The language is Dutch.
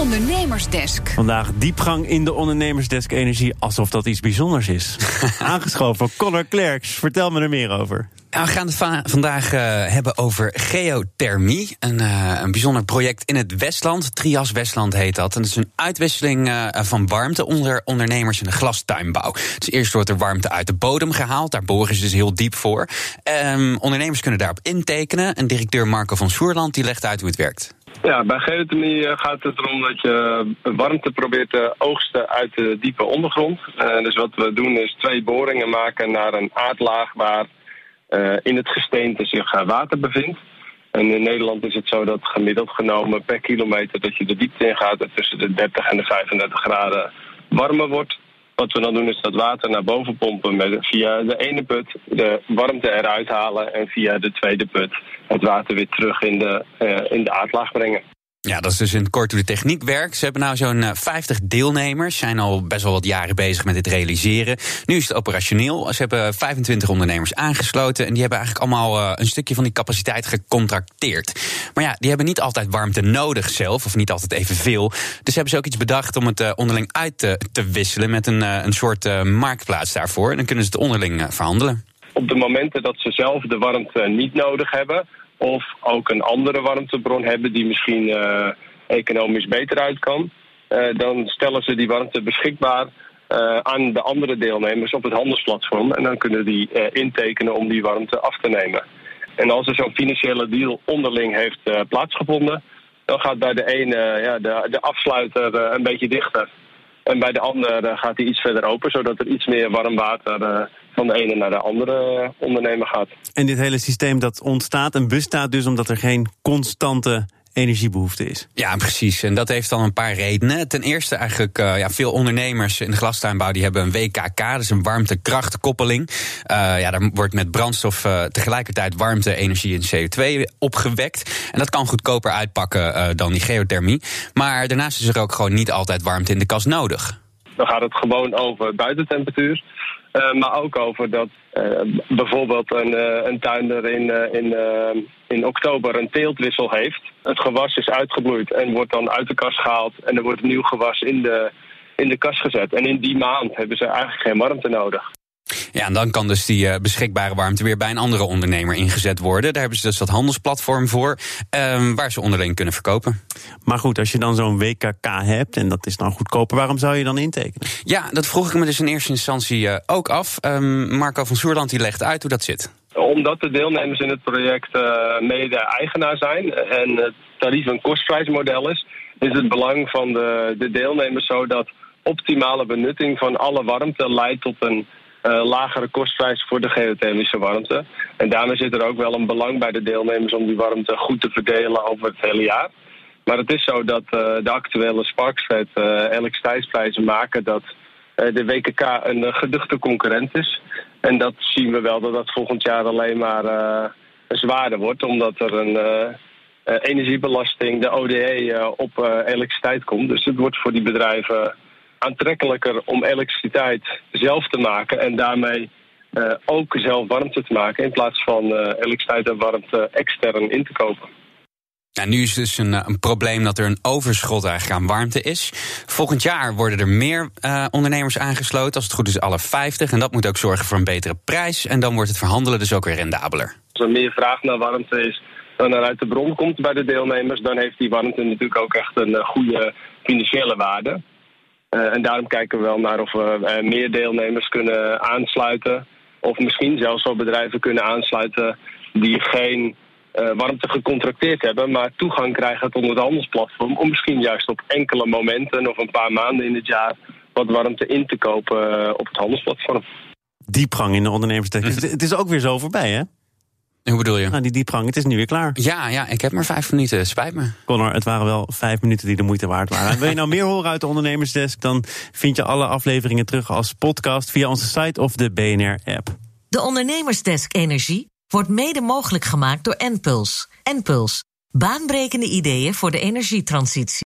Ondernemersdesk. Vandaag diepgang in de ondernemersdesk energie, alsof dat iets bijzonders is. Aangeschoven, Connor Klerks, vertel me er meer over. we gaan het vandaag uh, hebben over geothermie. Een, uh, een, bijzonder project in het Westland. Trias Westland heet dat. En dat is een uitwisseling uh, van warmte onder ondernemers in de glastuinbouw. Dus eerst wordt er warmte uit de bodem gehaald. Daar boren ze dus heel diep voor. Um, ondernemers kunnen daarop intekenen. En directeur Marco van Soerland die legt uit hoe het werkt. Ja, bij geothermie gaat het erom dat je warmte probeert te oogsten uit de diepe ondergrond. Uh, dus wat we doen is twee boringen maken naar een aardlaag waar in het gesteente zich water bevindt. En in Nederland is het zo dat gemiddeld genomen per kilometer dat je de diepte en tussen de 30 en de 35 graden warmer wordt. Wat we dan doen is dat water naar boven pompen met, via de ene put, de warmte eruit halen en via de tweede put het water weer terug in de, uh, in de aardlaag brengen. Ja, dat is dus in kort hoe de techniek werkt. Ze hebben nou zo'n 50 deelnemers, zijn al best wel wat jaren bezig met dit realiseren. Nu is het operationeel. Ze hebben 25 ondernemers aangesloten en die hebben eigenlijk allemaal een stukje van die capaciteit gecontracteerd. Maar ja, die hebben niet altijd warmte nodig zelf, of niet altijd evenveel. Dus hebben ze ook iets bedacht om het onderling uit te, te wisselen met een, een soort marktplaats daarvoor. En dan kunnen ze het onderling verhandelen. Op de momenten dat ze zelf de warmte niet nodig hebben of ook een andere warmtebron hebben die misschien uh, economisch beter uit kan, uh, dan stellen ze die warmte beschikbaar uh, aan de andere deelnemers op het handelsplatform. En dan kunnen die intekenen om die warmte af te nemen. En als er zo'n financiële deal onderling heeft plaatsgevonden, dan gaat bij de ene ja, de, de afsluiter een beetje dichter. En bij de andere gaat hij iets verder open, zodat er iets meer warm water van de ene naar de andere ondernemer gaat. En dit hele systeem dat ontstaat en bestaat dus omdat er geen constante energiebehoefte is. Ja, precies. En dat heeft dan een paar redenen. Ten eerste eigenlijk, uh, ja, veel ondernemers in de glastuinbouw... die hebben een WKK, is een warmtekrachtkoppeling. Uh, ja, daar wordt met brandstof uh, tegelijkertijd warmte, energie en CO2 opgewekt. En dat kan goedkoper uitpakken dan die geothermie. Maar daarnaast is er ook gewoon niet altijd warmte in de kas nodig. Dan gaat het gewoon over buitentemperatuur. Uh, maar ook over dat uh, bijvoorbeeld een, uh, een tuinder in, in, in oktober een teeltwissel heeft. Het gewas is uitgebloeid en wordt dan uit de kast gehaald. En er wordt nieuw gewas in de, in de kast gezet. En in die maand hebben ze eigenlijk geen warmte nodig. Ja, en dan kan dus die uh, beschikbare warmte weer bij een andere ondernemer ingezet worden. Daar hebben ze dus dat handelsplatform voor, um, waar ze onderling kunnen verkopen. Maar goed, als je dan zo'n WKK hebt en dat is dan goedkoper, waarom zou je dan intekenen? Ja, dat vroeg ik me dus in eerste instantie uh, ook af. Um, Marco van Soerland die legt uit hoe dat zit. Omdat de deelnemers in het project uh, mede-eigenaar zijn en het tarief- en kostprijsmodel is, is het belang van de, de deelnemers zo dat optimale benutting van alle warmte leidt tot een uh, lagere kostprijs voor de geothermische warmte. En daarmee zit er ook wel een belang bij de deelnemers om die warmte goed te verdelen over het hele jaar. Maar het is zo dat uh, de actuele Sparksfed uh, elektriciteitsprijzen maken dat de WKK een geduchte concurrent is. En dat zien we wel dat dat volgend jaar alleen maar zwaarder wordt, omdat er een energiebelasting, de ODE, op elektriciteit komt. Dus het wordt voor die bedrijven aantrekkelijker om elektriciteit zelf te maken en daarmee uh, ook zelf warmte te maken in plaats van uh, elektriciteit en warmte extern in te kopen. Ja, nu is dus een, een, probleem dat er een overschot eigenlijk aan warmte is. Volgend jaar worden er meer uh, ondernemers aangesloten, als het goed is alle 50. En dat moet ook zorgen voor een betere prijs. En dan wordt het verhandelen dus ook weer rendabeler. Als er meer vraag naar warmte is dan er uit de bron komt bij de deelnemers, dan heeft die warmte natuurlijk ook echt een goede financiële waarde. Uh, en daarom kijken we wel naar of we uh, meer deelnemers kunnen aansluiten. Of misschien zelfs wel bedrijven kunnen aansluiten die geen uh, warmte gecontracteerd hebben, maar toegang krijgen tot het handelsplatform. Om misschien juist op enkele momenten of een paar maanden in het jaar wat warmte in te kopen op het handelsplatform. Diepgang in de ondernemerstekst. het is ook weer zo voorbij, hè? Hoe bedoel je? Nou, die diepgang, het is nu weer klaar. Ja, ja, ik heb maar vijf minuten, spijt me. Connor, het waren wel vijf minuten die de moeite waard waren. Wil je nou meer horen uit de Ondernemersdesk... dan vind je alle afleveringen terug als podcast... via onze site of de BNR-app. De Ondernemersdesk Energie wordt mede mogelijk gemaakt door Enpuls. Enpuls, baanbrekende ideeën voor de energietransitie.